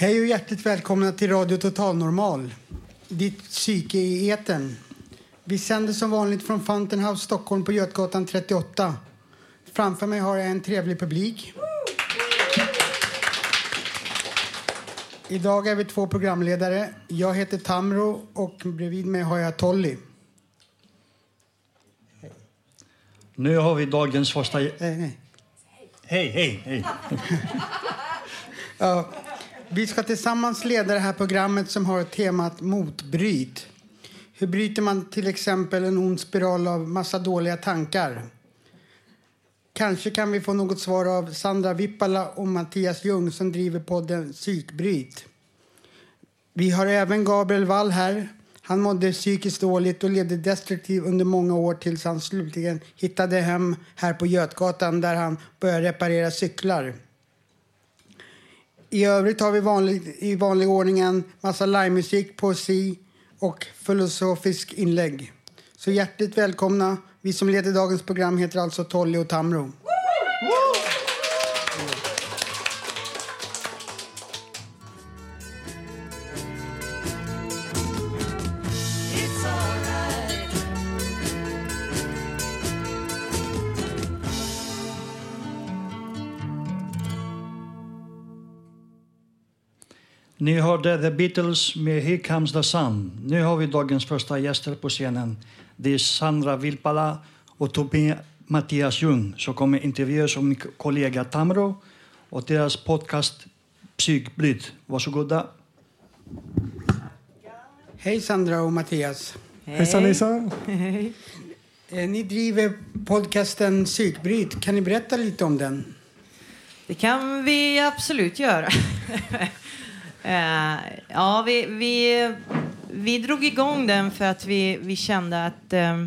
Hej och hjärtligt välkomna till Radio Total Normal. Ditt psyke i etern. Vi sänder som vanligt från Fountain House Stockholm på Götgatan 38. Framför mig har jag en trevlig publik. Idag är vi två programledare. Jag heter Tamro och bredvid mig har jag Tolly. Nu har vi dagens första... Eh, nej. Hej, hej, hej. Ja, vi ska tillsammans leda det här programmet som har temat motbryt. Hur bryter man till exempel en ond spiral av massa dåliga tankar? Kanske kan vi få något svar av Sandra Vippala och Mattias Ljung som driver podden Psykbryt. Vi har även Gabriel Wall här. Han mådde psykiskt dåligt och levde destruktivt under många år tills han slutligen hittade hem här på Götgatan där han började reparera cyklar. I övrigt har vi vanlig, i vanlig ordning en massa livemusik, poesi och filosofisk inlägg. Så hjärtligt välkomna. Vi som leder dagens program heter alltså Tolly och Tamro. Ni hörde The Beatles med Here Comes the Sun. Nu har vi dagens första gäster på scenen. Det är Sandra Vilpala och Tobi Mattias Ljung som kommer intervjuas av min kollega Tamro och deras podcast Psykbryt. Varsågoda. Hej Sandra och Mattias. Hejsan hejsan. Eh, Ni driver podcasten Psykbryt. Kan ni berätta lite om den? Det kan vi absolut göra. Eh, ja, vi, vi, vi drog igång den för att vi, vi kände att eh,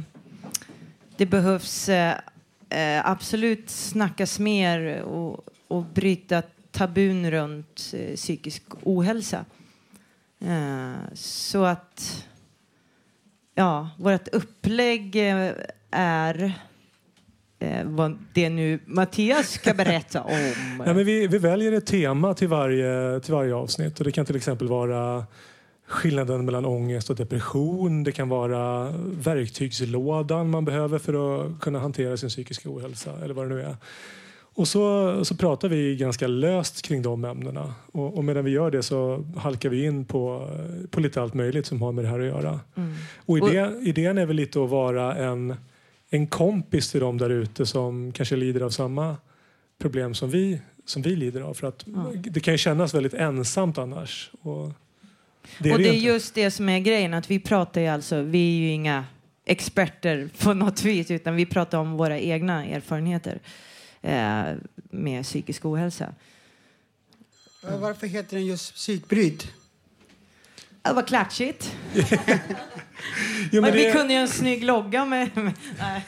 det behövs eh, eh absolut snackas mer och, och bryta tabun runt eh, psykisk ohälsa. Eh, så att ja, vårt upplägg eh, är eh, vad det nu Mattias ska berätta om. Ja, men vi, vi väljer ett tema till varje, till varje avsnitt. Och det kan till exempel vara skillnaden mellan ångest och depression. Det kan vara verktygslådan man behöver för att kunna hantera sin psykiska ohälsa. Eller vad det nu är. Och så, så pratar vi ganska löst kring de ämnena. Och, och medan vi gör det så halkar vi in på, på lite allt möjligt som har med det här att göra. Mm. Och idé, idén är väl lite att vara en, en kompis till dem där ute som kanske lider av samma problem som vi, som vi lider av. För att Ja. det kan ju kännas väldigt ensamt annars. Och det är och det det är just det som är grejen, att vi pratar ju alltså, vi är ju inga experter på något vis, utan vi pratar om våra egna erfarenheter eh, med psykisk ohälsa. Varför heter den just Psykbryt? Det var klatschigt. Jo, men Men vi det, kunde ju en snygg logga med... nej.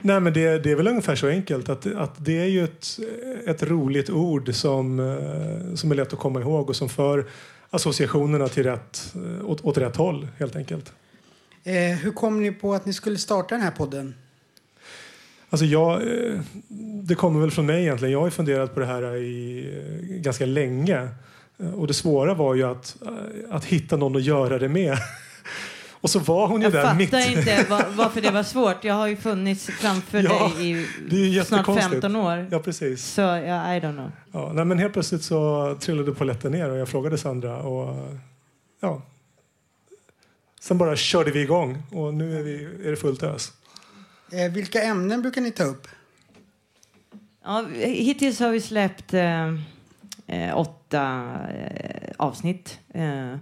nej, men det, det är väl ungefär så enkelt att, att det är ju ett, ett roligt ord som, eh, som är lätt att komma ihåg och som för associationerna till rätt, eh, åt, åt rätt håll helt enkelt. Eh, hur kom ni på att ni skulle starta den här podden? Alltså jag, eh, det kommer väl från mig egentligen. Jag har funderat på det här i ganska länge. Eh, Och det svåra var ju att, eh, att hitta någon att göra det med. Och så var hon ju Jag där fattar mitt. inte var, varför det var svårt. Jag har ju funnits framför Ja, dig i snart jättekonstigt. 15 år. Ja, precis. Så ja, I don't know. Ja, nej, men helt plötsligt så trillade polletten ner och jag frågade Sandra och ja. Sen bara körde vi igång och nu är, vi, är det fullt ös. Eh, vilka ämnen brukar ni ta upp? Ja, hittills har vi släppt eh, eh, åtta eh, avsnitt. Eh,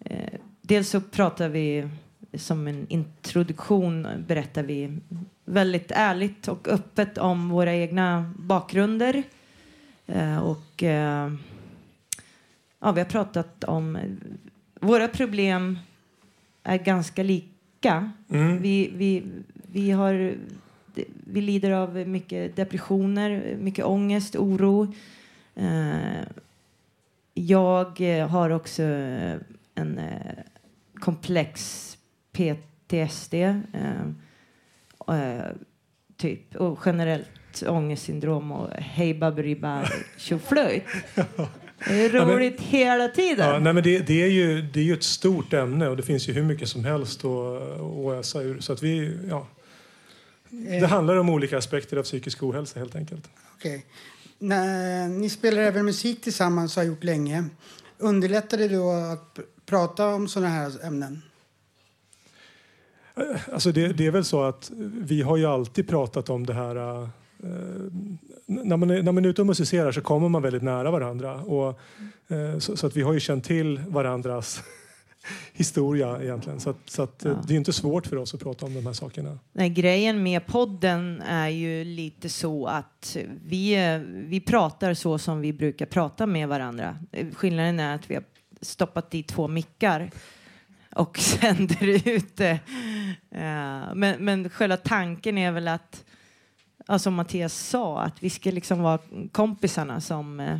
eh, dels så pratar vi som en introduktion berättar vi väldigt ärligt och öppet om våra egna bakgrunder. Eh, och eh, ja, vi har pratat om... Våra problem är ganska lika. Mm. Vi, vi, vi, har, vi lider av mycket depressioner, mycket ångest, oro. Eh, jag har också en eh, komplex PTSD. Eh, eh, typ. Och generellt ångestsyndrom och hej baberiba tjoflöjt. Det är roligt ja, men, hela tiden. Ja, nej, men det, det, är ju, det är ju ett stort ämne och det finns ju hur mycket som helst att, att ösa ur. Så att vi, ja, det handlar om olika aspekter av psykisk ohälsa helt enkelt. Okay. När ni spelar även musik tillsammans och har gjort länge. Underlättar det då att prata om sådana här ämnen? Eh, alltså det, det, är väl så att vi har ju alltid pratat om det här... Eh, när, man är, när man är ute och musicerar så kommer man väldigt nära varandra. Och, eh, så, så, att vi har ju känt till varandras historia egentligen. Så, att, så att, ja. det är inte svårt för oss att prata om de här sakerna. Nej, grejen med podden är ju lite så att vi, vi pratar så som vi brukar prata med varandra. Skillnaden är att vi har stoppat dit två mickar och sänder ut det. Uh, men, men själva tanken är väl att, ja, som Mattias sa, att vi ska liksom vara kompisarna som uh,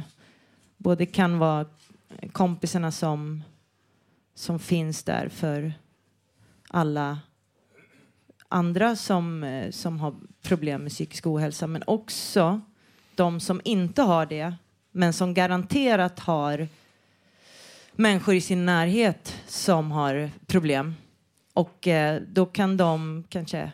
både kan vara kompisarna som, som finns där för alla andra som, uh, som har problem med psykisk ohälsa, men också de som inte har det, men som garanterat har människor i sin närhet som har problem. Och eh, då kan de kanske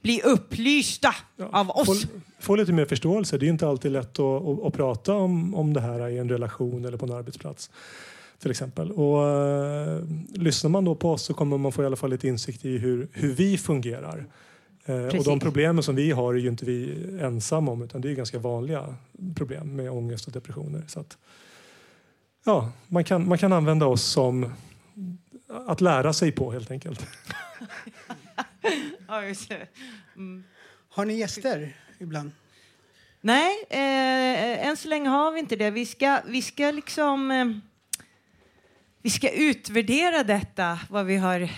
bli upplysta ja, av oss. Få, få, lite mer förståelse. Det är inte alltid lätt att, att, att, prata om, om det här i en relation eller på en arbetsplats. Till exempel. Och, uh, lyssnar man då på oss så kommer man få i alla fall lite insikt i hur, hur vi fungerar. Uh, och de problemen som vi har är ju inte vi ensamma om utan det är ganska vanliga problem med ångest och depressioner. Så att, ja, man, kan, man kan använda oss som att lära sig på helt enkelt. mm. Har ni gäster ibland? Nej, eh, än så länge har vi inte det. Vi ska, vi ska liksom... Eh, vi ska utvärdera detta, vad vi har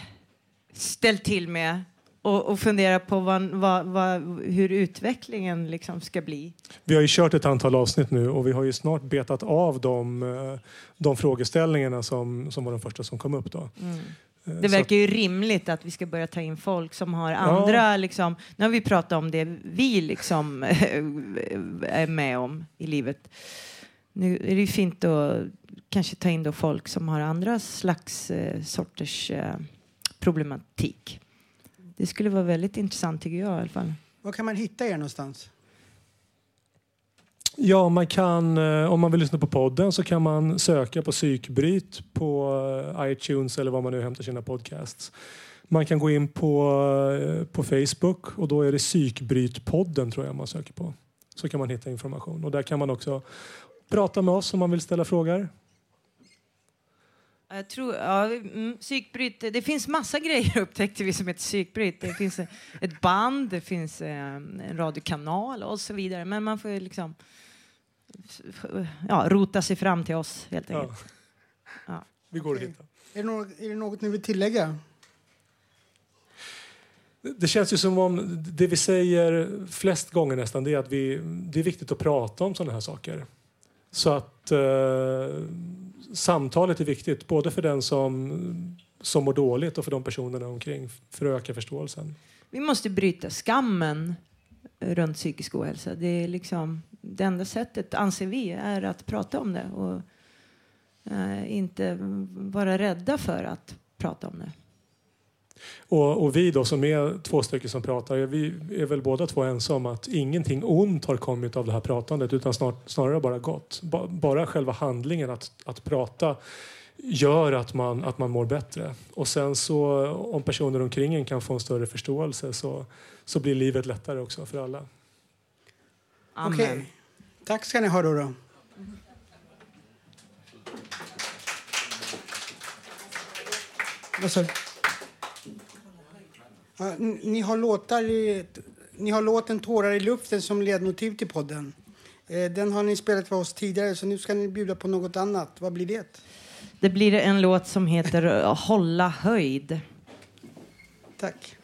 ställt till med och, och fundera på vad, vad, vad, hur utvecklingen liksom ska bli. Vi har ju kört ett antal avsnitt nu och vi har ju snart betat av de, eh, de frågeställningarna som, som var de första som kom upp. Då. Mm. Eh, det verkar ju rimligt att vi ska börja ta in folk som har andra, ja. liksom, nu har vi pratat om det vi liksom är med om i livet. Nu är det ju fint att kanske ta in då folk som har andra slags eh, sorters eh, problematik. Det skulle vara väldigt intressant tycker jag i alla fall. Var kan man hitta er någonstans? Ja, man kan, eh, om man vill lyssna på podden så kan man söka på psykbryt på eh, iTunes eller var man nu hämtar sina podcasts. Man kan gå in på, eh, på Facebook och då är det psykbrytpodden tror jag man söker på. Så kan man hitta information och där kan man också prata med oss om man vill ställa frågor. Jag tror, ja, mm, psykbryt, det finns massa grejer upptäckte vi som heter psykbryt. Det finns ett band, det finns en radiokanal och så vidare. Men man får liksom ja, rota sig fram till oss helt enkelt. Ja. Ja. Vi går att hitta. Är det, något, är det något ni vill tillägga? Det känns ju som om det vi säger flest gånger nästan det är att vi, det är viktigt att prata om sådana här saker. Så att eh, samtalet är viktigt både för den som, som mår dåligt och för de personerna omkring för att öka förståelsen. Vi måste bryta skammen runt psykisk ohälsa. Det, är liksom, det enda sättet, anser vi, är att prata om det och eh, inte vara rädda för att prata om det. Och, och, vi då som är två stycken som pratar, vi är väl båda två ensamma om att ingenting ont har kommit av det här pratandet utan snar, snarare bara gott. Ba, bara själva handlingen att, att prata gör att man, att man mår bättre. Och sen så om personer omkring en kan få en större förståelse så, så blir livet lättare också för alla. Amen. Okej. Tack ska ni ha då. då. Vad sa du? Ja, ni, har låtar i, ni har låten Tårar i luften som ledmotiv till podden. Eh, Den har ni spelat för oss tidigare, så nu ska ni bjuda på något annat. Vad blir det? Det blir en låt som heter eh, Hålla höjd. Tack.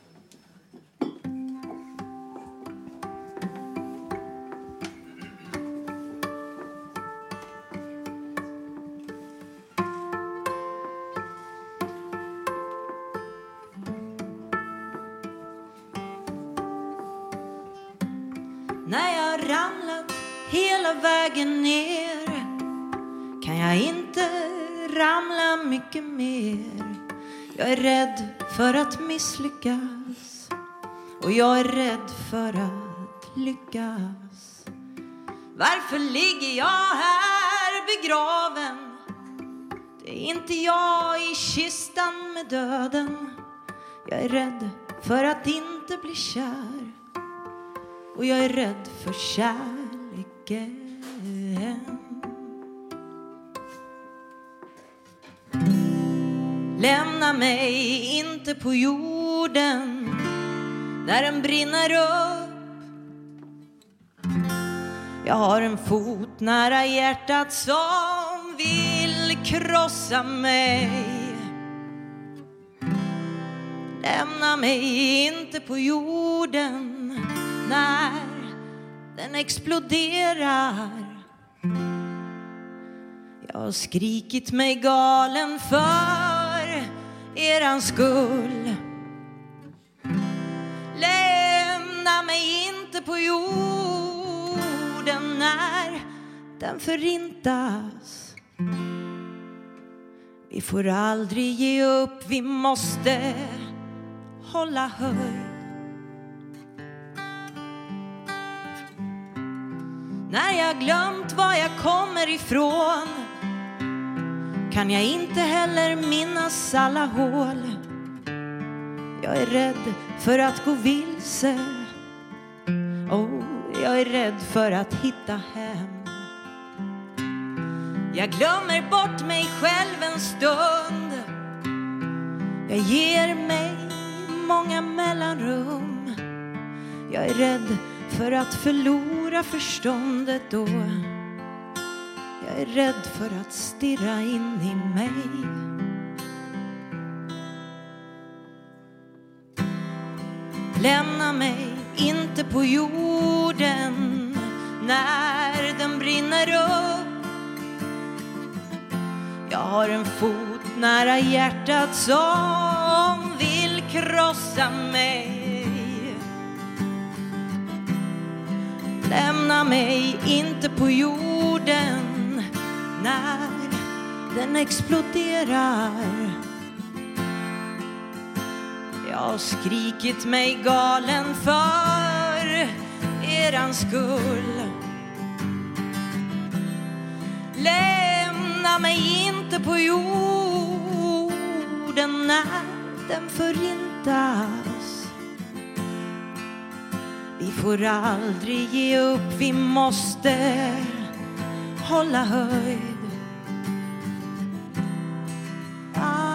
När jag ramlat hela vägen ner kan jag inte ramla mycket mer. Jag är rädd för att misslyckas och jag är rädd för att lyckas. Varför ligger jag här begraven? Det är inte jag i kistan med döden. Jag är rädd för att inte bli kär och jag är rädd för kärleken. Lämna mig inte på jorden när den brinner upp. Jag har en fot nära hjärtat som vill krossa mig. Lämna mig inte på jorden när den exploderar. Jag har skrikit mig galen för eran skull. Lämna mig inte på jorden när den förintas. Vi får aldrig ge upp, vi måste hålla höjd. När jag glömt var jag kommer ifrån kan jag inte heller minnas alla hål. Jag är rädd för att gå vilse. Oh, jag är rädd för att hitta hem. Jag glömmer bort mig själv en stund. Jag ger mig många mellanrum. Jag är rädd för att förlora förståndet då. Jag är rädd för att stirra in i mig. Lämna mig inte på jorden när den brinner upp. Jag har en fot nära hjärtat som vill krossa mig. Lämna mig inte på jorden när den exploderar. Jag har skrikit mig galen för eran skull. Lämna mig inte på jorden när den förintas. Vi får aldrig ge upp, vi måste hålla höjd. Ah.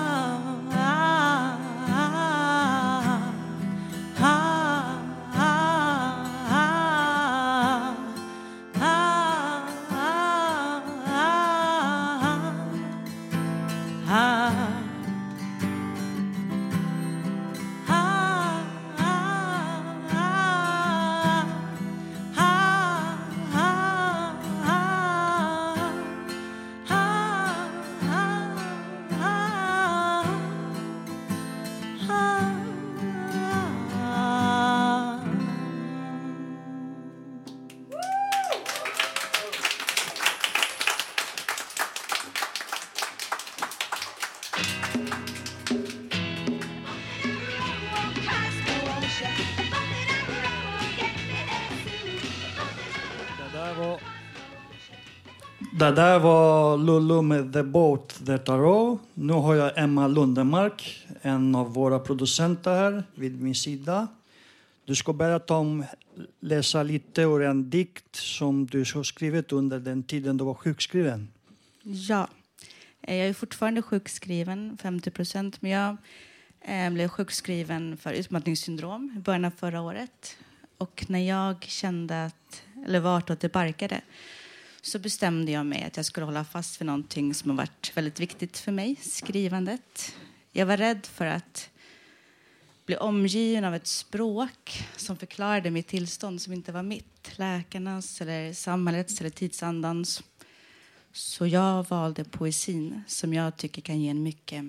Det där var Lulu med The Boat That Are All. Nu har jag Emma Lundemark, en av våra producenter här vid min sida. Du ska berätta om, läsa lite ur en dikt som du har skrivit under den tiden du var sjukskriven. Ja. Eh, jag är fortfarande sjukskriven, 50 procent. Men jag eh, blev sjukskriven för utmattningssyndrom i början av förra året. Och när jag kände att eller vartåt det barkade så bestämde jag mig att jag skulle hålla fast vid någonting som har varit väldigt viktigt för mig, skrivandet. Jag var rädd för att bli omgiven av ett språk som förklarade mitt tillstånd som inte var mitt, läkarnas, eller samhällets eller tidsandans. Så jag valde poesin som jag tycker kan ge en mycket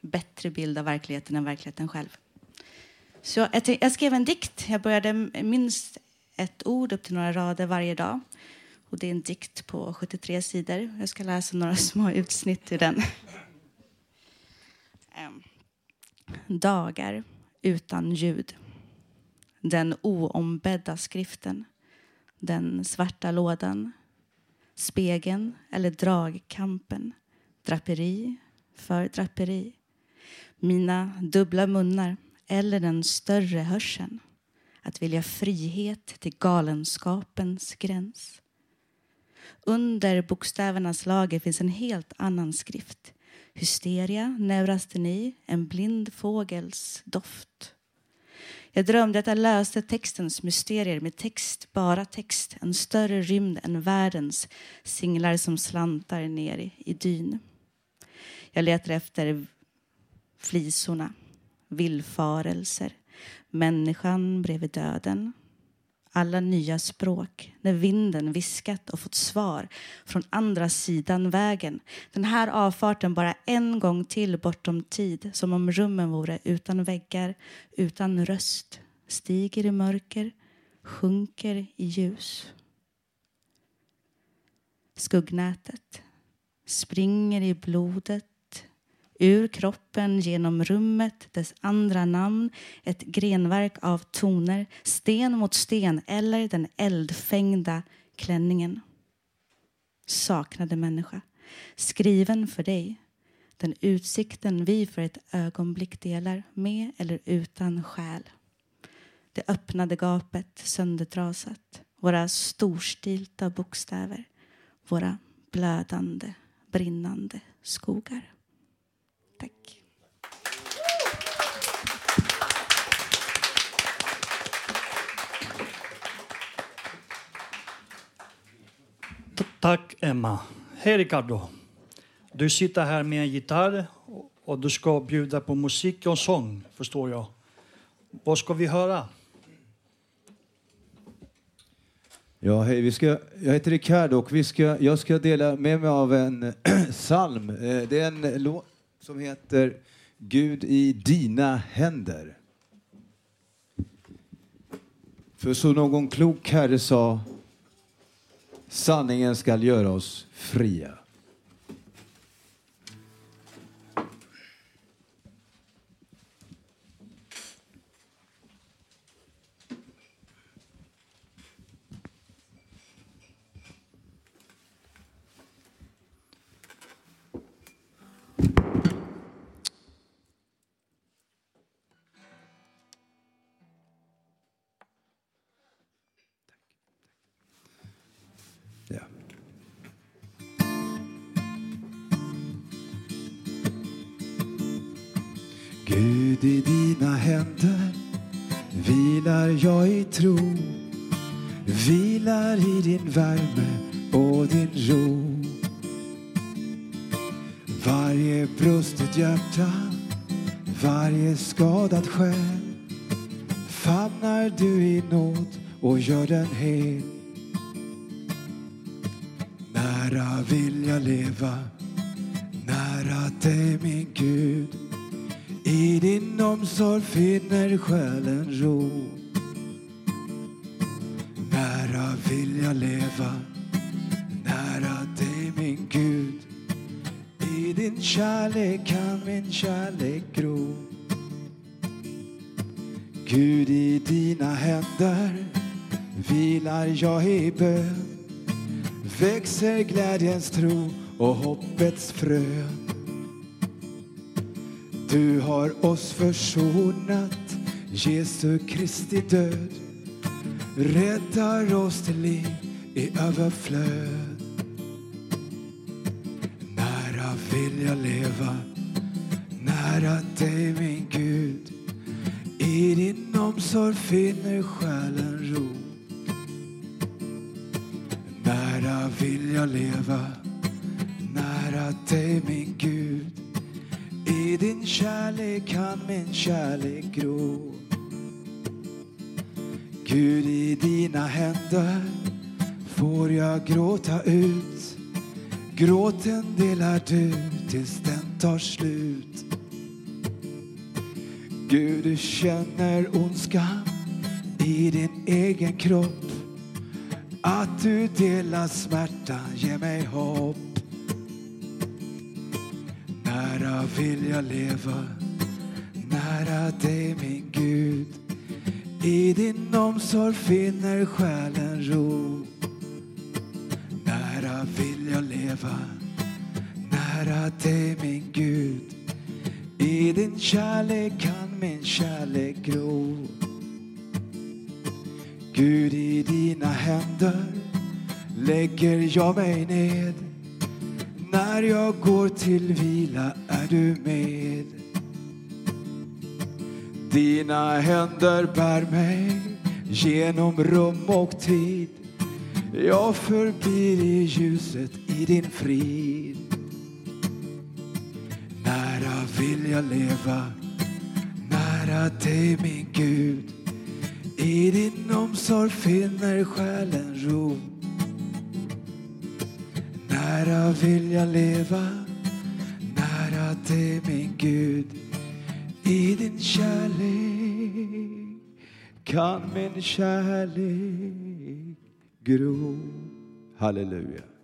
bättre bild av verkligheten än verkligheten själv. Så jag skrev en dikt. Jag började minst ett ord upp till några rader varje dag. Och det är en dikt på 73 sidor. Jag ska läsa några små utsnitt ur den. Ehm, dagar utan ljud. Den oombedda skriften. Den svarta lådan. Spegeln eller dragkampen. Draperi för draperi. Mina dubbla munnar eller den större hörseln. Att vilja frihet till galenskapens gräns. Under bokstävernas lager finns en helt annan skrift. Hysteria, neurasteni, en blind fågels doft. Jag drömde att jag löste textens mysterier med text, bara text. En större rymd än världens singlar som slantar ner i dyn. Jag letar efter flisorna, villfarelser, människan bredvid döden, alla nya språk när vinden viskat och fått svar från andra sidan vägen. Den här avfarten bara en gång till bortom tid som om rummen vore utan väggar, utan röst stiger i mörker, sjunker i ljus. Skuggnätet springer i blodet Ur kroppen genom rummet, dess andra namn ett grenverk av toner, sten mot sten eller den eldfängda klänningen. Saknade människa, skriven för dig den utsikten vi för ett ögonblick delar med eller utan själ. Det öppnade gapet söndertrasat, våra storstilta bokstäver, våra blödande, brinnande skogar. Tack. Tack, Emma. Hej, Ricardo. Du sitter här med en gitarr och du ska bjuda på musik och sång, förstår jag. Vad ska vi höra? Ja, hej. Vi ska, jag heter Ricardo och vi ska, jag ska dela med mig av en psalm. Eh, det är en låt som heter Gud i dina händer. För så någon klok herre sa sanningen skall göra oss fria. Varje skadad själ famnar du i nåd och gör den hel Nära vill jag leva, nära dig min Gud i din omsorg finner själen ro. Nära vill jag leva, din kärlek kan min kärlek gro. Gud, i dina händer vilar jag i bön. Växer glädjens tro och hoppets frön. Du har oss försonat, Jesu Kristi död räddar oss till liv i överflöd. Vill jag leva, nära dig min Gud. I din omsorg finner själen ro. Nära vill jag leva, nära dig min Gud. I din kärlek kan min kärlek gro. Gud, i dina händer får jag gråta ut. Gråten delar du tills den tar slut. Gud, du känner ondskan i din egen kropp. Att du delar smärtan ger mig hopp. Nära vill jag leva, nära dig min Gud. I din omsorg finner själen ro. Nära leva, nära dig min Gud. I din kärlek kan min kärlek gro. Gud, i dina händer lägger jag mig ned. När jag går till vila är du med. Dina händer bär mig genom rum och tid. Jag förblir i ljuset i din frid. Nära vill jag leva, nära dig min Gud. I din omsorg finner själen ro. Nära vill jag leva, nära dig min Gud. I din kärlek kan min kärlek gro. Halleluja.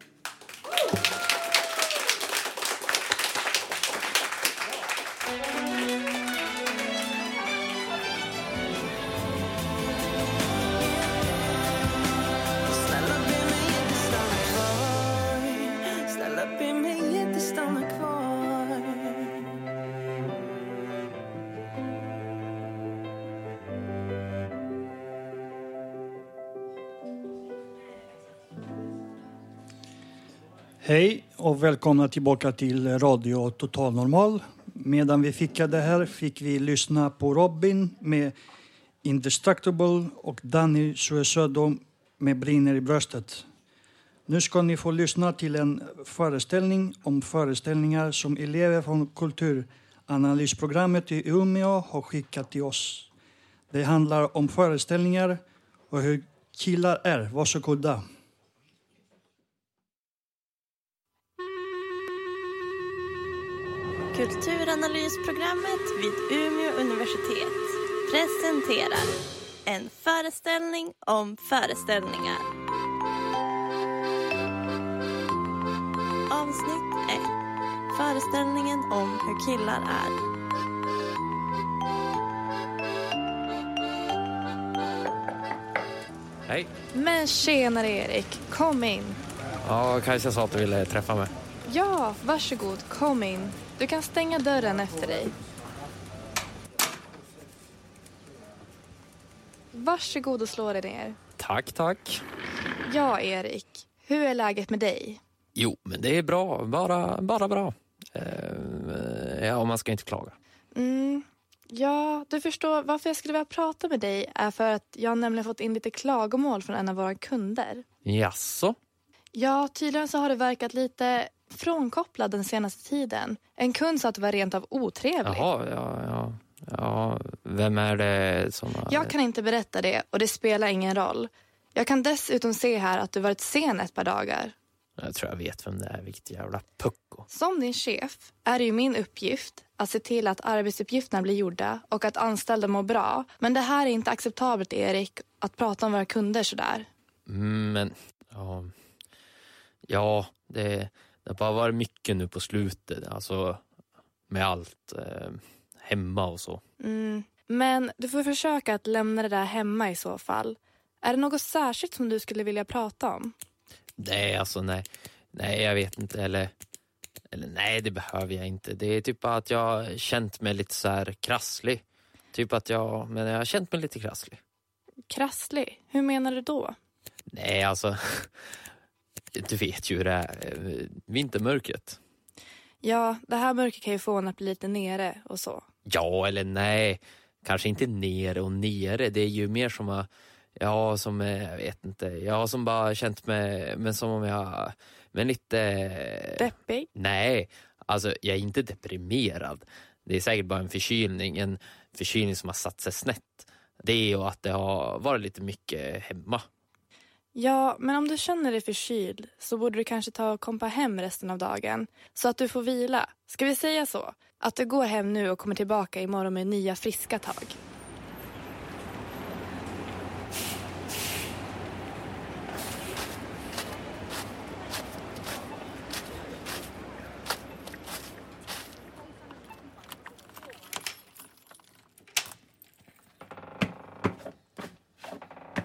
Hej och välkomna tillbaka till Radio Total Normal. Medan vi fikade här fick vi lyssna på Robin med Indestructible och Danny Suesödo med Brinner i bröstet. Nu ska ni få lyssna till en föreställning om föreställningar som elever från kulturanalysprogrammet i Umeå har skickat till oss. Det handlar om föreställningar och hur killar är. Varsågoda. Kulturanalysprogrammet vid Umeå universitet presenterar en föreställning om föreställningar. Avsnitt 1. Föreställningen om hur killar är. Hej. Men tjenare Erik, kom in. Ja, Kajsa sa att du ville träffa mig. Ja, varsågod, kom in. Du kan stänga dörren efter dig. Varsågod och slå dig ner. Tack, tack. Ja, Erik. Hur är läget med dig? Jo, men det är bra. Bara, bara bra. Eh, ja, man ska inte klaga. Mm, ja, du förstår varför jag skulle vilja prata med dig är för att jag nämligen fått in lite klagomål från en av våra kunder. Jaså? Ja, tydligen så har det verkat lite frånkopplad den senaste tiden. En kund sa att du var rent av otrevlig. Jaha, ja, ja. Ja, vem är det som har... Jag kan inte berätta det och det spelar ingen roll. Jag kan dessutom se här att du varit sen ett par dagar. Jag tror jag vet vem det är, vilket jävla pucko. Som din chef är det ju min uppgift att se till att arbetsuppgifterna blir gjorda och att anställda mår bra. Men det här är inte acceptabelt, Erik, att prata om våra kunder sådär. Mm, men, ja... Ja, det, det har bara varit mycket nu på slutet. Alltså, med allt. Eh, hemma och så. Mm. Men du får försöka att lämna det där hemma i så fall. Är det något särskilt som du skulle vilja prata om? Nej, alltså nej. Nej, jag vet inte. Eller, eller nej, det behöver jag inte. Det är typ bara att jag känt mig lite så här krasslig. Typ att jag, men jag har känt mig lite krasslig. Krasslig? Hur menar du då? Nej, alltså. Du vet ju hur det är. eh, Vintermörkret. Ja, det här mörkret kan ju få en att bli lite nere och så. Ja eller nej. Kanske inte nere och nere. Det är ju mer som att Ja, som, eh, jag vet inte. Jag har som bara känt mig, men som om jag, men lite... Deppig? Nej, alltså jag är inte deprimerad. Det är säkert bara en förkylning, en förkylning som har satt sig snett. Det är ju att det har varit lite mycket hemma. Ja, men om du känner dig förkyld så borde du kanske ta och kompa hem resten av dagen så att du får vila. Ska vi säga så? Att du går hem nu och kommer tillbaka imorgon med nya friska tag.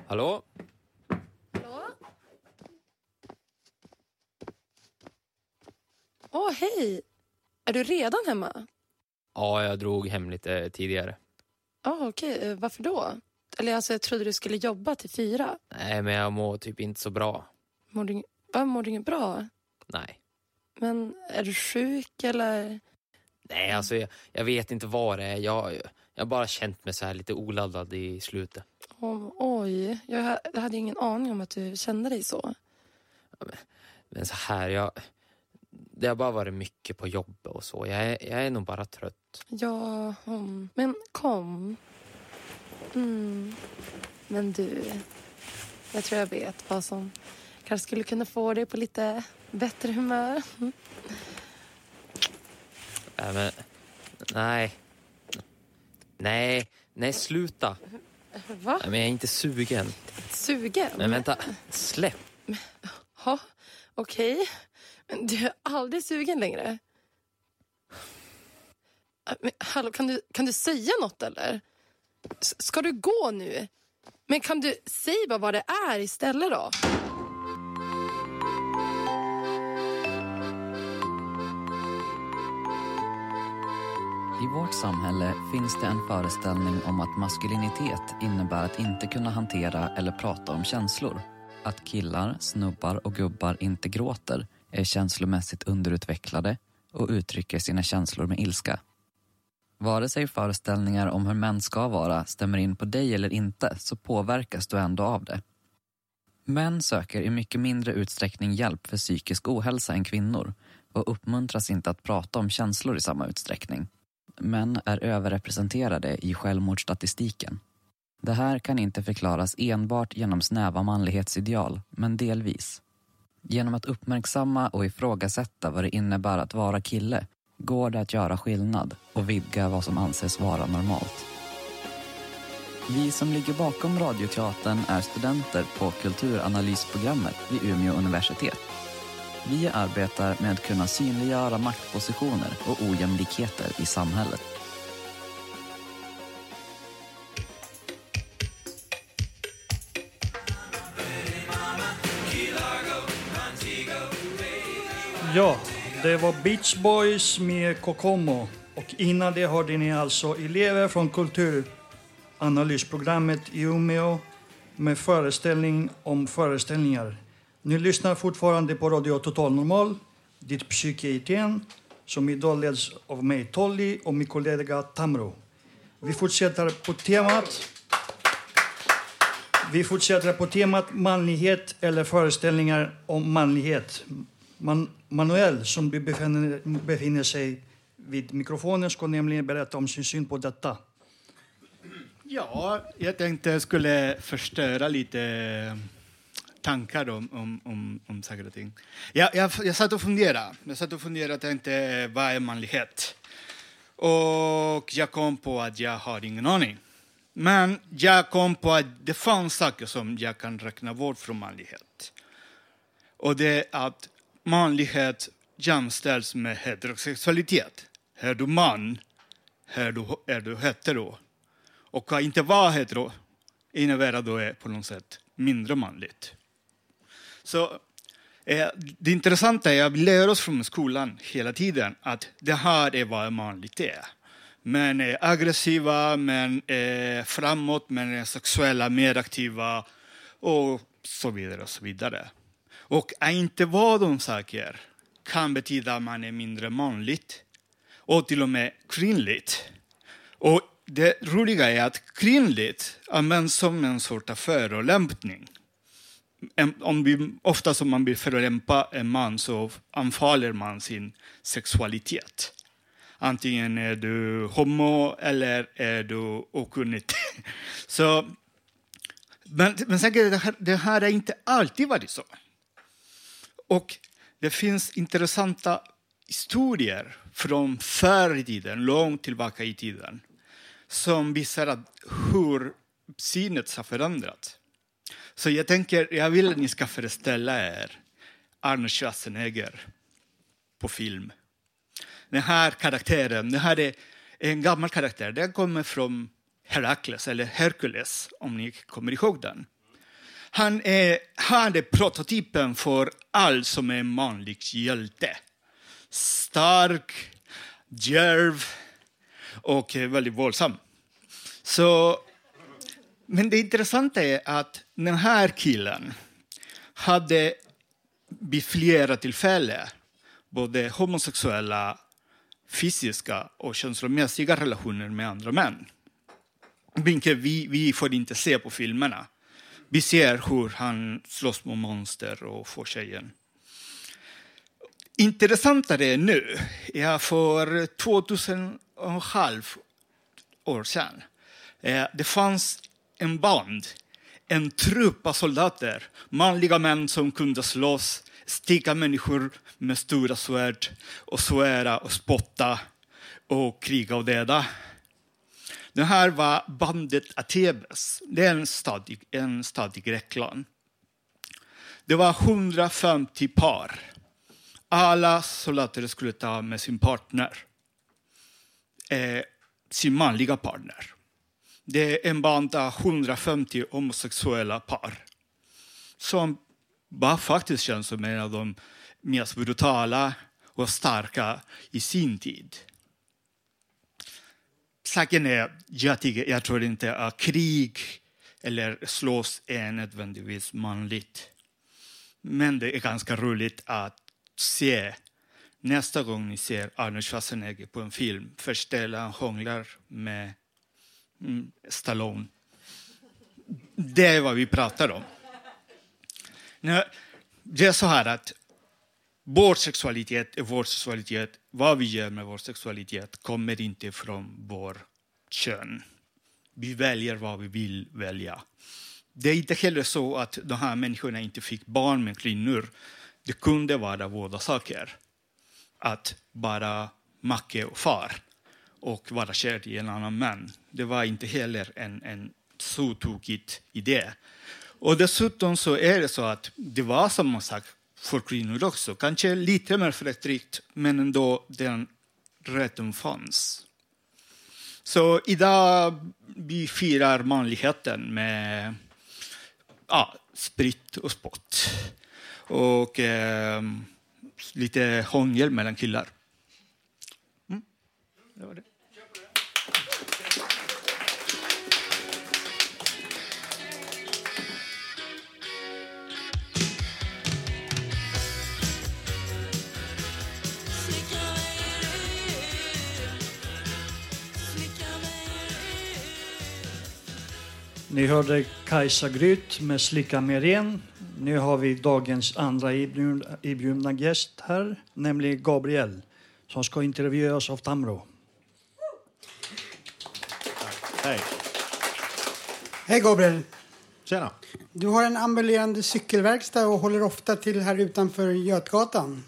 Hallå? Åh, hej! Är du redan hemma? Ja, jag drog hem lite tidigare. Ja, okej. Eh, Varför då? Eller alltså, jag trodde du skulle jobba till fyra. Nej, men jag mår typ inte så bra. Mår du, va, mår du inget bra? Nej. Men är du sjuk eller? Nej, alltså jag, jag vet inte vad det är. Jag, jag har bara känt mig så här lite oladdad i slutet. Åh, oj, jag ha- jag hade ingen aning om att du kände dig så. Men så här, jag... Det har bara varit mycket på jobbet och så. Jag är, jag är nog bara trött. Ja, men kom. Mm. Men du, jag tror jag vet vad som kanske skulle kunna få dig på lite bättre humör. Mm. Nej, men... Nej. Nej, nej sluta. Va? Nej, men jag är inte sugen. Sugen? Men vänta, släpp. Ja, okej. Men du är aldrig sugen längre? Ah, men, hallå, kan du, kan du säga något eller? S- ska du gå nu? Men kan du säga bara vad det är istället då? I vårt samhälle finns det en föreställning om att maskulinitet innebär att inte kunna hantera eller prata om känslor. Att killar, snubbar och gubbar inte gråter, är känslomässigt underutvecklade och uttrycker sina känslor med ilska. Vare sig föreställningar om hur män ska vara stämmer in på dig eller inte så påverkas du ändå av det. Män söker i mycket mindre utsträckning hjälp för psykisk ohälsa än kvinnor och uppmuntras inte att prata om känslor i samma utsträckning. Män är överrepresenterade i självmordsstatistiken. Det här kan inte förklaras enbart genom snäva manlighetsideal, men delvis. Genom att uppmärksamma och ifrågasätta vad det innebär att vara kille går det att göra skillnad och vidga vad som anses vara normalt. Vi som ligger bakom Radioteatern är studenter på kulturanalysprogrammet vid Umeå universitet. Vi arbetar med att kunna synliggöra maktpositioner och ojämlikheter i samhället. Ja, det var Beach Boys med Kokomo. Och innan det hörde ni alltså elever från kulturanalysprogrammet i Umeå med föreställning om föreställningar. Ni lyssnar fortfarande på Radio Total Normal, ditt psyke i ten, som idag leds av mig, Tolly, och min kollega Tamro. Vi fortsätter på temat vi fortsätter på temat manlighet eller föreställningar om manlighet. Man, Manuel, som befinner, befinner sig vid mikrofonen, ska nämligen berätta om sin syn på detta. Ja, jag tänkte jag skulle förstöra lite eh, tankar om, om, om, om saker och ting. Jag, jag, jag satt och funderade. Jag satt och funderade och tänkte, eh, vad är manlighet? Och jag kom på att jag har ingen aning. Men jag kom på att det fanns saker som jag kan räkna bort från manlighet. Och det är att manlighet jämställs med heterosexualitet. Är du man, är du, är du hetero. Och att inte vara hetero innebär att du är på något sätt mindre manligt. Så eh, det intressanta är att vi lär oss från skolan hela tiden att det här är vad manligt är. Män är aggressiva, män är framåt, män är sexuella, mer aktiva och så vidare. och så vidare. Och att inte vara de saker kan betyda att man är mindre manligt och till och med kvinnligt. Och det roliga är att kvinnligt används som en sorts av förolämpning. Om vi, ofta som man vill förolämpa en man så anfaller man sin sexualitet. Antingen är du homo eller är du okunnig. Så, men, men säkert, det, här, det här har inte alltid varit så. Och det finns intressanta historier från förr i tiden, långt tillbaka i tiden, som visar att hur synet har förändrats. Så jag tänker, jag vill att ni ska föreställa er Arnold Schwarzenegger på film. Den här karaktären, det här är en gammal karaktär, den kommer från Herakles, eller Herkules, om ni kommer ihåg den. Han är, han är prototypen för allt som är en manlig hjälte. Stark, djärv och eh, väldigt våldsam. Så, men det intressanta är att den här killen hade vid flera tillfällen både homosexuella, fysiska och känslomässiga relationer med andra män. Vilket vi, vi får inte se på filmerna. Vi ser hur han slåss mot monster och får tjejen. Intressantare är nu, ja, för 2000 och år sedan, eh, det fanns en band, en trupp av soldater, manliga män som kunde slåss, sticka människor med stora svärd och svära och spotta och kriga och döda. Det här var bandet Atebes. Det är en stad, i- en stad i Grekland. Det var 150 par. Alla soldater skulle ta med sin partner. Eh, sin manliga partner. Det är en band av 150 homosexuella par som var faktiskt känns som en av de mest brutala och starka i sin tid. Saken är, jag, tycker, jag tror inte att krig eller slåss är nödvändigtvis manligt. Men det är ganska roligt att se nästa gång ni ser Arnold Schwarzenegger på en film. Föreställa han hånglar med mm, Stallone. Det är vad vi pratar om. Nu, Det är så här att vår sexualitet är vår sexualitet. Vad vi gör med vår sexualitet kommer inte från vår kön. Vi väljer vad vi vill välja. Det är inte heller så att de här människorna inte fick barn med kvinnor. Det kunde vara båda saker. Att vara make och far och vara kär i en annan man. Det var inte heller en, en så tokigt idé. Och dessutom så är det så att det var samma sak för kvinnor också. Kanske lite mer förtryckt, men ändå den rätten fanns. Så idag vi firar manligheten med ja, sprit och spott. Och eh, lite hångel mellan killar. Mm. Det var det. Ni hörde Kajsa Gryt med Slicka mer igen. Nu har vi dagens andra inbjudna- gäst här, nämligen Gabriel, som ska intervjuas av Tamro. Hej. Hej Gabriel. Tjena. Du har en ambulerande cykelverkstad och håller ofta till här utanför Götgatan.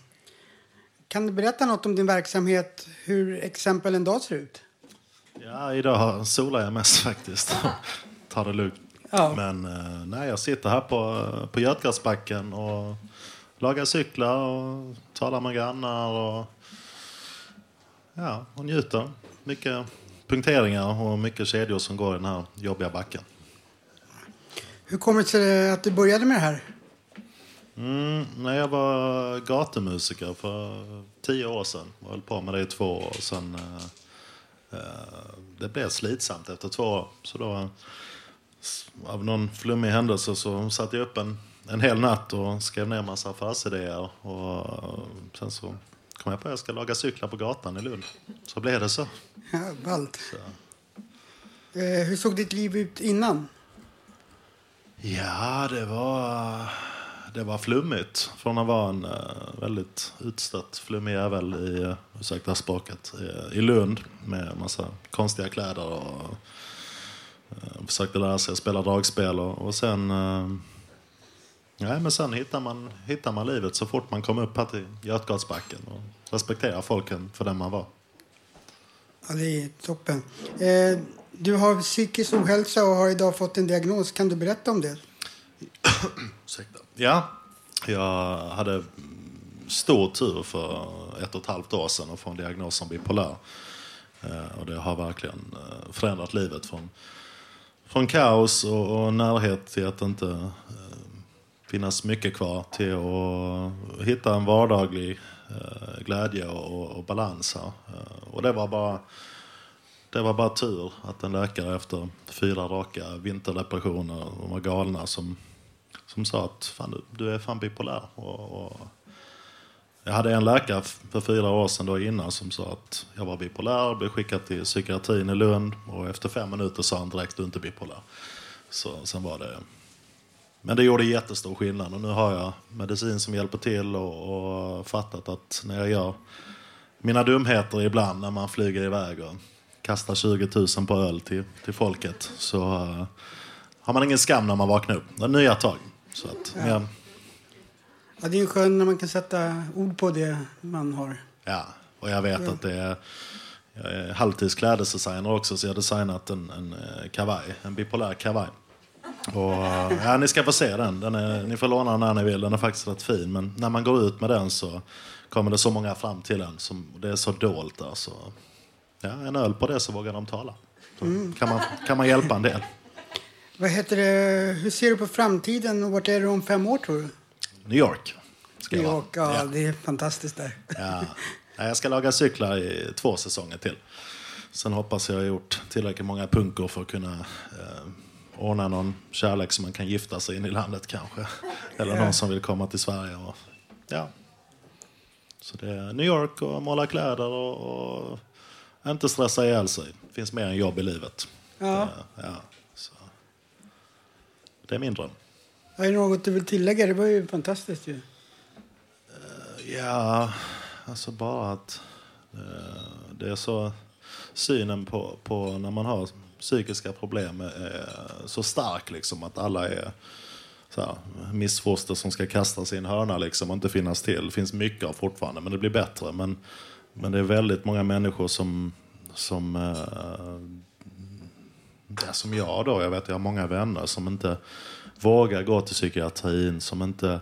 Kan du berätta något om din verksamhet, hur exempel en dag ser ut? Ja, idag solar jag mest faktiskt. Tar det lugnt. Ja. Men eh, nej, jag sitter här på, på Götgatsbacken och lagar cyklar och talar med grannar och, ja, och njuter. Mycket punkteringar och mycket kedjor som går i den här jobbiga backen. Hur kommer det sig att du började med det här? Mm, när jag var gatumusiker för tio år sedan. Jag höll på med det i två år. Sen, eh, eh, det blev slitsamt efter två år. Så då, av någon flummig händelse så satt jag upp en, en hel natt och skrev ner massa affärsidéer. Och eh, sen så kom jag på att jag ska laga cyklar på gatan i Lund. Så blev det så. Ja, ballt. Eh, hur såg ditt liv ut innan? Ja, det var, det var flummigt. Från att vara en eh, väldigt utstött, flummig jävel i, uh, ursäkta språket, i, i Lund med massa konstiga kläder och uh, försökte lära sig att spela dragspel och, och sen uh, Nej, men sen hittar man, hittar man livet så fort man kommer upp här till Götgatsbacken och respekterar folken för den man var. Ja, det är toppen. Eh, du har psykisk ohälsa och har idag fått en diagnos. Kan du berätta om det? Ursäkta. Ja, jag hade stor tur för ett och ett halvt år sedan att få en diagnos som bipolär. Eh, Och det har verkligen eh, förändrat livet från, från kaos och, och närhet till att inte eh, finnas mycket kvar till att hitta en vardaglig eh, glädje och, och balans här. Eh, och det var bara det var bara tur att en läkare efter fyra raka vinterdepressioner, de var galna, som, som sa att fan, du, du är fan bipolär. Och, och jag hade en läkare för fyra år sedan då innan som sa att jag var bipolär, blev skickad till psykiatrin i Lund och efter fem minuter sa han direkt du är inte bipolär. Så sen var det... Men det gjorde jättestor skillnad och nu har jag medicin som hjälper till och, och fattat att när jag gör mina dumheter ibland när man flyger iväg och kastar 20 000 på öl till, till folket så eh, har man ingen skam när man vaknar upp. Det är nya tag. Så att, Ja. ja. Ja, det är ju skönt när man kan sätta ord på det man har. Ja, och jag vet Ja. att det är... Jag är halvtidsklädesdesigner också, så jag har designat en, en eh, kavaj, en bipolär kavaj. Och, eh, ja, ni ska få se den. den är, ni får låna den när ni vill. Den är faktiskt rätt fin. Men när man går ut med den så kommer det så många fram till den. Som, det är så dolt där. Så, ja, en öl på det så vågar de tala. Så Mm. kan, man, kan man hjälpa en del. Vad heter det? Hur ser du på framtiden och vart är du om fem år tror du? New York. Ska New. York, ja, det är fantastiskt där. Ja. Ja, Jag ska laga cyklar i två säsonger till. Sen hoppas jag ha gjort tillräckligt många punkor för att kunna eh, ordna någon kärlek som man kan gifta sig in i landet kanske. Eller Ja. någon som vill komma till Sverige. Och, ja. Så det är New York och måla kläder och, och inte stressa ihjäl sig. Det finns mer än jobb i livet. Ja. Det, ja, så. det är min dröm. Är det något du vill tillägga? Det var ju fantastiskt ju. Eh, ja, alltså bara att uh, det är så synen på, på när man har psykiska problem är eh, så stark liksom att alla är så här, missfoster som ska kastas i en hörna liksom och inte finnas till. Det finns mycket av fortfarande men det blir bättre. Men, men det är väldigt många människor som, som uh, som jag då, jag vet jag har många vänner som inte vågar gå till psykiatrin, som inte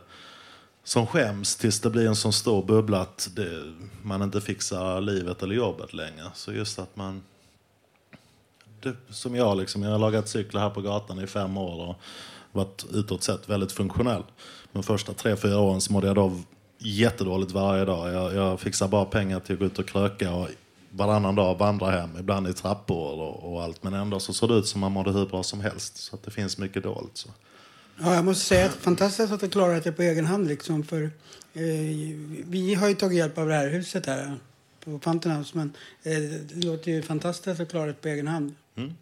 som skäms tills det blir en sån stor bubbla att det, man inte fixar livet eller jobbet längre. Så just att man... Det, som jag, liksom, jag har lagat cyklar här på gatan i fem år och varit utåt sett väldigt funktionell. Men första tre, fyra åren så mådde jag då jättedåligt varje dag. Jag, jag fixar bara pengar till att gå ut och kröka och varannan dag vandra hem, ibland i trappor och, och allt. Men ändå så såg det ut som man mådde hur bra som helst. Så att det finns mycket dolt. Så. Ja, jag måste säga att fantastiskt att du klarat det på egen hand. Liksom, för, eh, vi har ju tagit hjälp av det här huset här på Fountain House. Men eh, det låter ju fantastiskt att du klarat det på egen hand. Mm.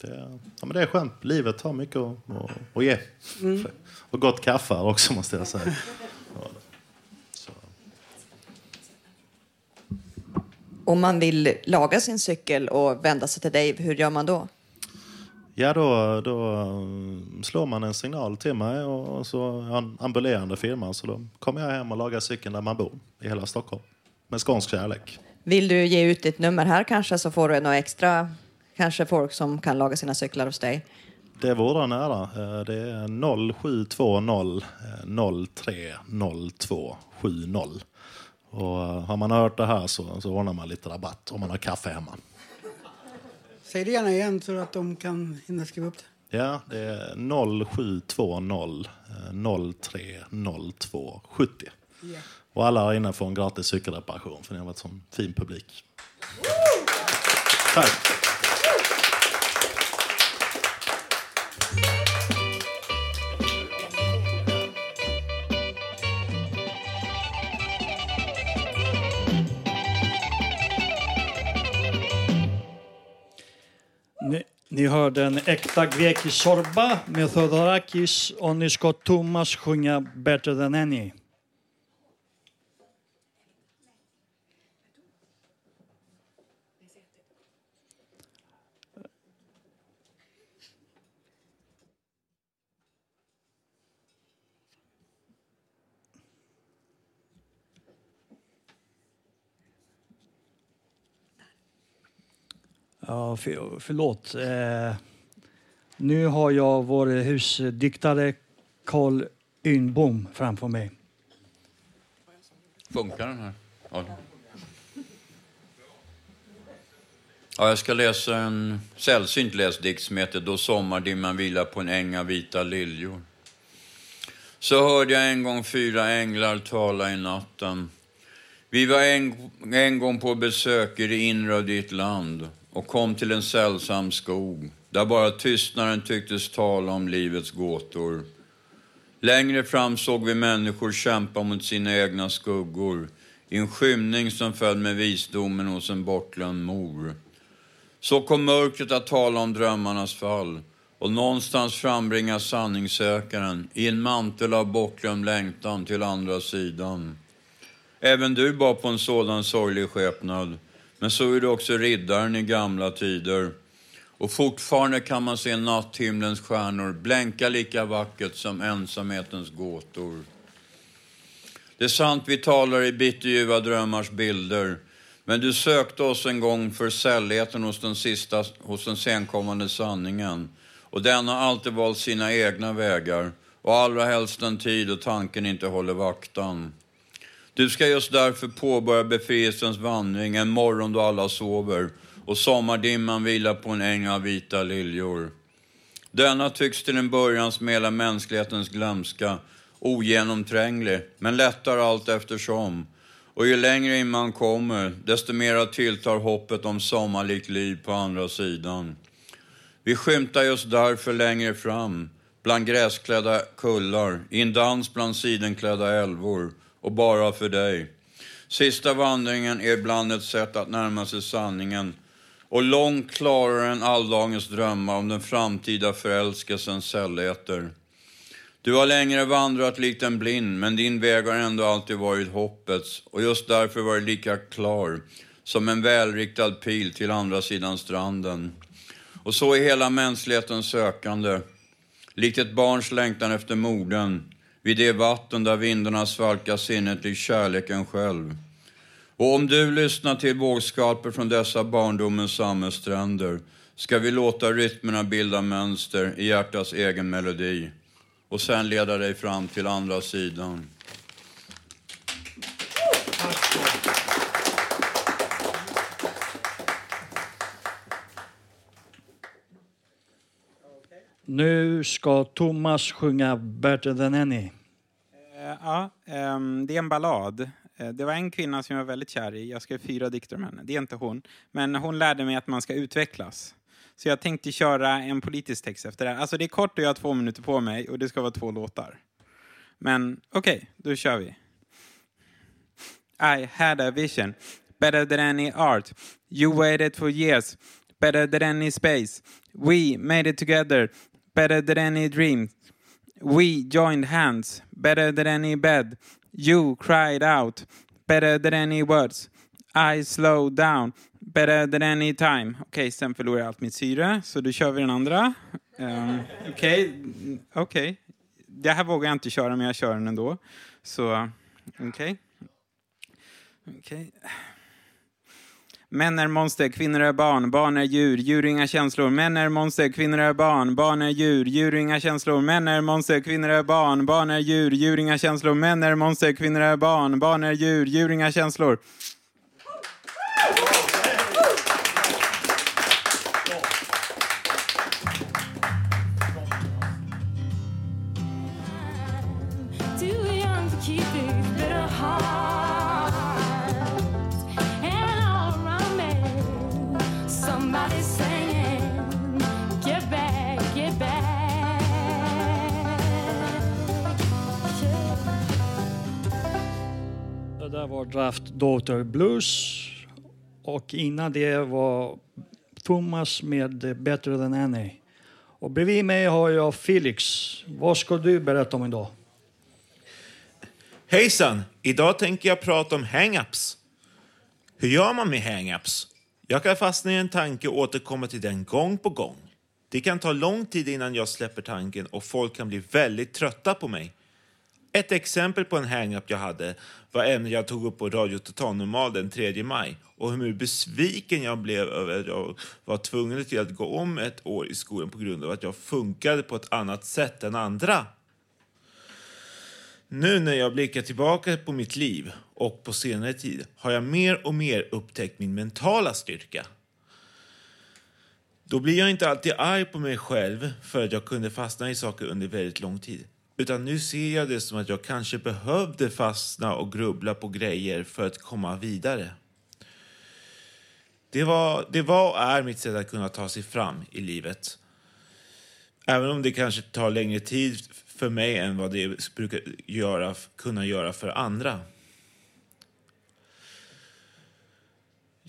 Det, ja, men det är skönt. Livet har mycket att, att, att ge. Mm. Och gott kaffe också måste jag säga. Om man vill laga sin cykel och vända sig till dig, hur gör man då? Ja, då, då mm, slår man en signal till mig och så en ambulerande firma. Så då kommer jag hem och lagar cykeln där man bor i hela Stockholm. Med skånsk kärlek. Vill du ge ut ditt nummer här kanske så får du några extra, kanske folk som kan laga sina cyklar hos dig. Det vore nära. Eh, Det är 0720 030270. Och eh, har man hört det här så, så ordnar man lite rabatt om man har kaffe hemma. Säg det gärna igen så att de kan hinna skriva upp det. Ja, det är 0720 030270. Ja. Och alla här inne får en gratis cykelreparation för ni har varit sån fin publik. Tack. Ni, hörde en äkta grekisk sorba med Theodorakis och ni ska Thomas sjunga Better than any. Ja, för, förlåt. Eh, nu har jag vår husdiktare Carl Ynbom framför mig. Funkar den här? Ja. ja, jag ska läsa en sällsynt läst dikt som heter Då sommardimman vilar på en äng av vita liljor. Så hörde jag en gång fyra änglar tala i natten. Vi var en, en gång på besök i det inre av ditt land och kom till en sällsam skog där bara tystnaden tycktes tala om livets gåtor. Längre fram såg vi människor kämpa mot sina egna skuggor i en skymning som föll med visdomen hos en bortglömd mor. Så kom mörkret att tala om drömmarnas fall och någonstans frambringa sanningssökaren i en mantel av bortglömd längtan till andra sidan. Även du bar på en sådan sorglig skepnad, men så är det också riddaren i gamla tider. Och fortfarande kan man se natthimlens stjärnor blänka lika vackert som ensamhetens gåtor. Det är sant, vi talar i bitterljuva drömmars bilder, men du sökte oss en gång för sällheten hos den, sista, hos den senkommande sanningen. Och den har alltid valt sina egna vägar, och allra helst den tid då tanken inte håller vaktan. Du ska just därför påbörja befrielsens vandring en morgon då alla sover och sommardimman vilar på en äng av vita liljor. Denna tycks till en början smela mänsklighetens glömska, ogenomtränglig, men lättar allt eftersom. Och ju längre in man kommer, desto mera tilltar hoppet om sommarlikt liv på andra sidan. Vi skymtar just därför längre fram, bland gräsklädda kullar, i en dans bland sidenklädda älvor, och bara för dig. Sista vandringen är ibland ett sätt att närma sig sanningen och långt klarare än alldagens drömmar om den framtida förälskelsens sällheter. Du har längre vandrat likt en blind, men din väg har ändå alltid varit hoppets och just därför varit lika klar som en välriktad pil till andra sidan stranden. Och så är hela mänsklighetens sökande, likt ett barns längtan efter modern, vid det vatten där vindarna svalkar sinnet likt kärleken själv. Och om du lyssnar till vågskvalper från dessa barndomens samhällsstränder ska vi låta rytmerna bilda mönster i hjärtats egen melodi och sen leda dig fram till andra sidan. Nu ska Thomas sjunga Better than any. Eh, ja, ehm, det är en ballad. Eh, det var en kvinna som jag var väldigt kär i. Jag skrev fyra dikter om henne. Det är inte hon. Men hon lärde mig att man ska utvecklas. Så jag tänkte köra en politisk text efter det här. Alltså det är kort och jag har två minuter på mig och det ska vara två låtar. Men okej, då kör vi. I had a vision, better than any art. You waited for years, better than any space. We made it together, better than any dream. We joined hands, better than any bed. You cried out, better than any words. I slowed down, better than any time. Okej, sen förlorar jag allt mitt syre, så då kör vi den andra. Um, Okej, okej. Det här vågar jag inte köra, men jag kör den ändå. Så, okej. Okay. Män är monster, kvinnor är barn, barn är djur, djur inga känslor. Män är monster, kvinnor är barn, barn är djur, djur inga känslor. Män är monster, kvinnor är barn, barn är djur, djur inga känslor. Män är monster, kvinnor är barn, barn är djur, djur inga känslor. Somebody saying, Get back, get back. Det där var Draft Daughter Blues och innan det var Thomas med Better than any. Och bredvid mig har jag Felix. Vad ska du berätta om idag? Hejsan! Idag tänker jag prata om hang-ups. Hur gör man med hang-ups? Jag kan fastna i en tanke och återkomma till den gång på gång. Det kan ta lång tid innan jag släpper tanken och folk kan bli väldigt trötta på mig. Ett exempel på en hang-up jag hade var ämnet jag tog upp på Radio Total Normal den 3 maj och hur besviken jag blev över att jag var tvungen till att gå om ett år i skolan på grund av att jag funkade på ett annat sätt än andra. Nu när jag blickar tillbaka på mitt liv och på senare tid har jag mer och mer upptäckt min mentala styrka. Då blir jag inte alltid arg på mig själv för att jag kunde fastna i saker under väldigt lång tid. Utan nu ser jag det som att jag kanske behövde fastna och grubbla på grejer för att komma vidare. Det var, det var och är mitt sätt att kunna ta sig fram i livet. Även om det kanske tar längre tid för mig än vad det brukar göra, kunna göra för andra.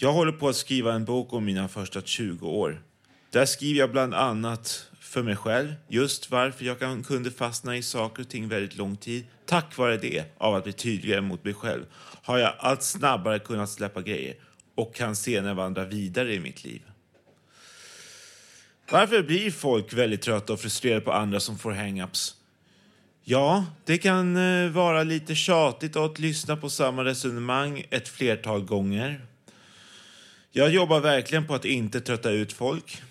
Jag håller på att skriva en bok om mina första 20 år. Där skriver jag bland annat för mig själv just varför jag kan, kunde fastna i saker och ting väldigt lång tid. Tack vare det, av att bli tydligare mot mig själv, har jag allt snabbare kunnat släppa grejer och kan senare vandra vidare i mitt liv. Varför blir folk väldigt trötta och frustrerade på andra som får hang-ups? Ja, det kan eh, vara lite tjatigt att lyssna på samma resonemang ett flertal gånger. Jag jobbar verkligen på att inte trötta ut folk.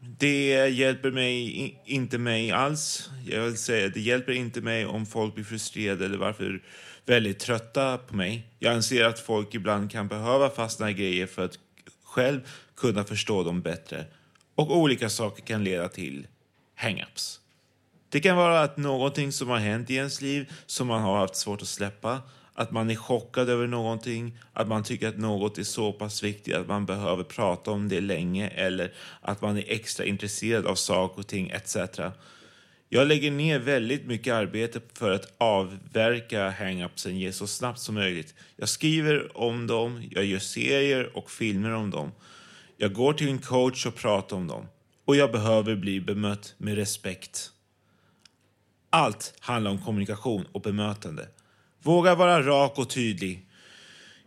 Det hjälper mig inte mig alls. Jag vill säga, det hjälper inte mig om folk blir frustrerade eller varför väldigt trötta på mig. Jag anser att folk ibland kan behöva fastna i grejer för att själv kunna förstå dem bättre. Och olika saker kan leda till hang-ups. Det kan vara att någonting som har hänt i ens liv som man har haft svårt att släppa, att man är chockad över någonting, att man tycker att något är så pass viktigt att man behöver prata om det länge eller att man är extra intresserad av saker och ting etc. Jag lägger ner väldigt mycket arbete för att avverka hang-upsen så snabbt som möjligt. Jag skriver om dem, jag gör serier och filmer om dem. Jag går till en coach och pratar om dem. Och jag behöver bli bemött med respekt. Allt handlar om kommunikation och bemötande. Våga vara rak och tydlig.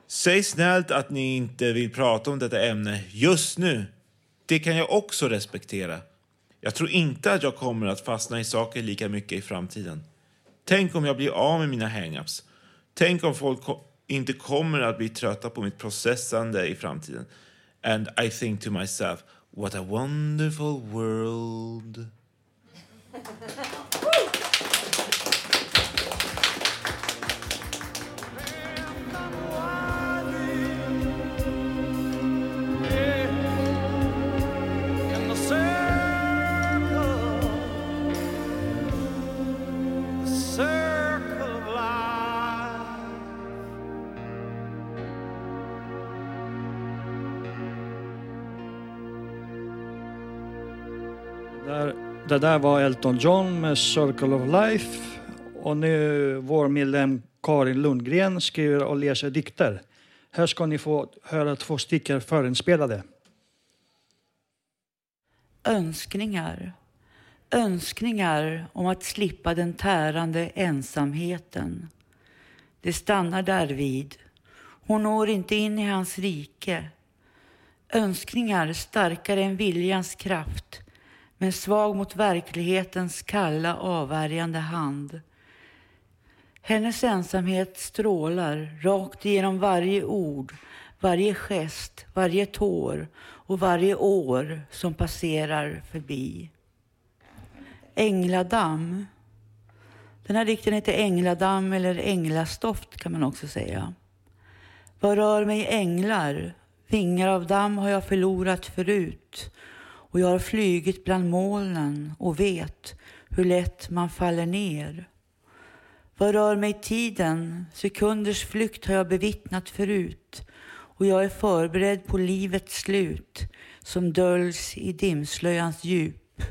Säg snällt att ni inte vill prata om detta ämne just nu. Det kan jag också respektera. Jag tror inte att jag kommer att fastna i saker lika mycket i framtiden. Tänk om jag blir av med mina hang-ups. Tänk om folk ko inte kommer att bli trötta på mitt processande i framtiden. And I think to myself, what a wonderful world. det där var Elton John med Circle of Life. Och nu vår medlem Karin Lundgren skriver och läser dikter. Här ska ni få höra två stycken förinspelade. Önskningar. Önskningar om att slippa den tärande ensamheten. Det stannar därvid. Hon når inte in i hans rike. Önskningar starkare än viljans kraft men svag mot verklighetens kalla avvärjande hand. Hennes ensamhet strålar rakt igenom varje ord, varje gest, varje tår och varje år som passerar förbi. Ängladamm. Den här dikten heter Ängladamm eller Änglastoft kan man också säga. Vad rör mig änglar? Vingar av damm har jag förlorat förut och jag har flygit bland molnen och vet hur lätt man faller ner. Vad rör mig tiden? Sekunders flykt har jag bevittnat förut och jag är förberedd på livets slut som döljs i dimslöjans djup.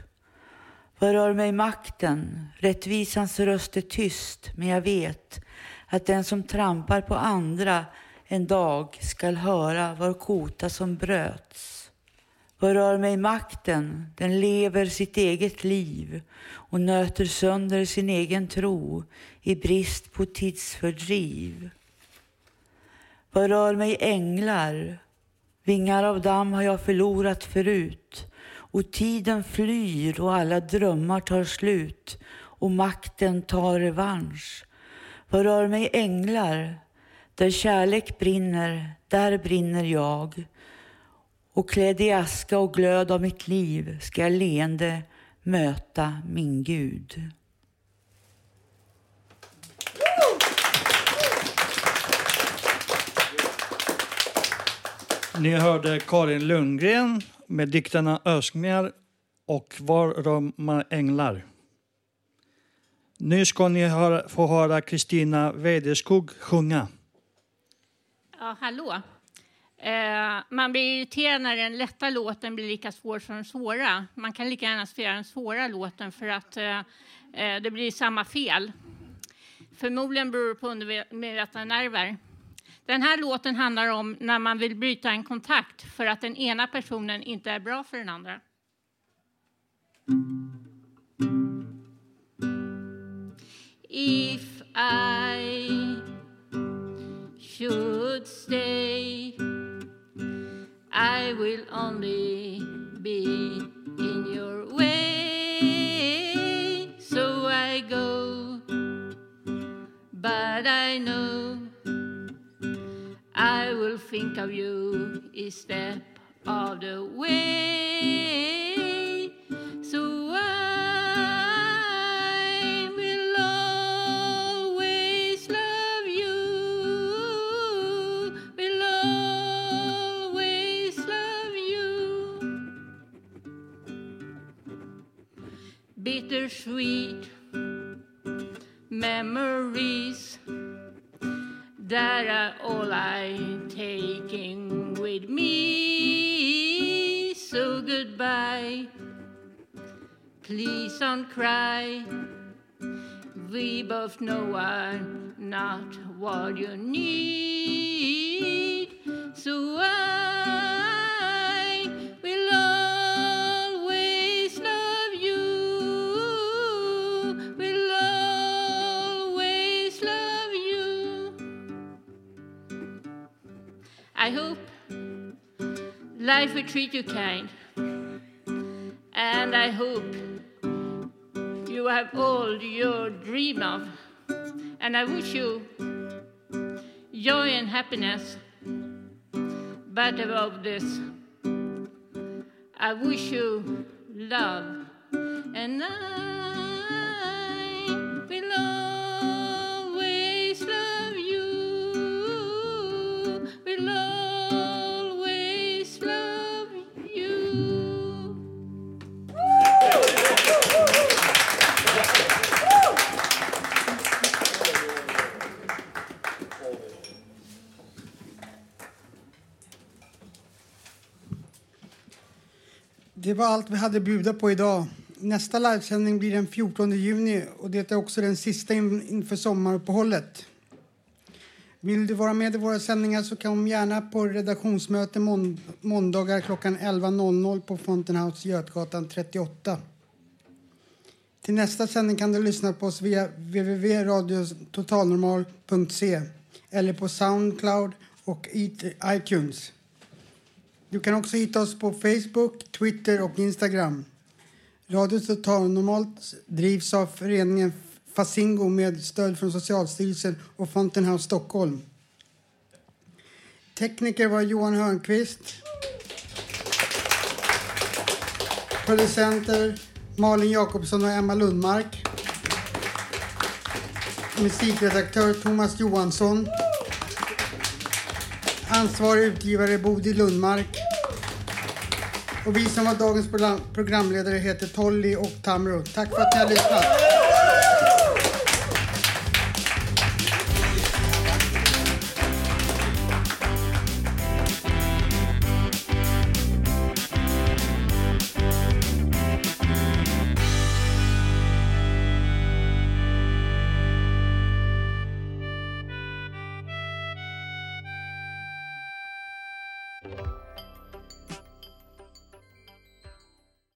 Vad rör mig makten? Rättvisans röst är tyst, men jag vet att den som trampar på andra en dag skall höra var kota som bröts. Vad rör mig makten? Den lever sitt eget liv och nöter sönder sin egen tro i brist på tidsfördriv. Vad rör mig änglar? Vingar av damm har jag förlorat förut och tiden flyr och alla drömmar tar slut och makten tar revansch. Vad rör mig änglar? Där kärlek brinner, där brinner jag. Och klädd i aska och glöd av mitt liv ska jag leende möta min Gud. Ni hörde Karin Lundgren med dikterna Önskningar och Var römmar änglar. Nu ska ni höra, få höra Kristina Wedeskog sjunga. Ja, hallå. Eh, man blir irriterad när den lätta låten blir lika svår som den svåra. Man kan lika gärna spela den svåra låten för att eh, eh, det blir samma fel. Förmodligen beror det på undermedvetna nerver. Den här låten handlar om när man vill bryta en kontakt för att den ena personen inte är bra för den andra. If I should stay, I will only be in your way. So I go, but I know I will think of you each step of the way. Bittersweet memories that are all I'm taking with me. So goodbye, please don't cry. We both know I'm not what you need. So I I hope life will treat you kind. And I hope you have all your dream of. And I wish you joy and happiness. But above this, I wish you love. And I Det var allt vi hade att bjuda på idag. Nästa livesändning blir den 14 juni och det är också den sista in, inför sommaruppehållet. Vill du vara med i våra sändningar så kom gärna på redaktionsmöte månd måndagar klockan 11.00 på Fountain House Götgatan 38. Till nästa sändning kan du lyssna på oss via www.radiototalnormal.se eller på Soundcloud och iTunes. Du kan också hitta oss på Facebook, Twitter och Instagram. Radio Total Normalt drivs av föreningen Fasingo med stöd från Socialstyrelsen och Fountain House Stockholm. Tekniker var Johan Hörnqvist. Producenter Malin Jakobsson och Emma Lundmark. Musikredaktör Thomas Johansson. Ansvarig utgivare Bodil Lundmark. Och vi som var dagens programledare heter Tolly och Tamro. Tack för att ni har lyssnat.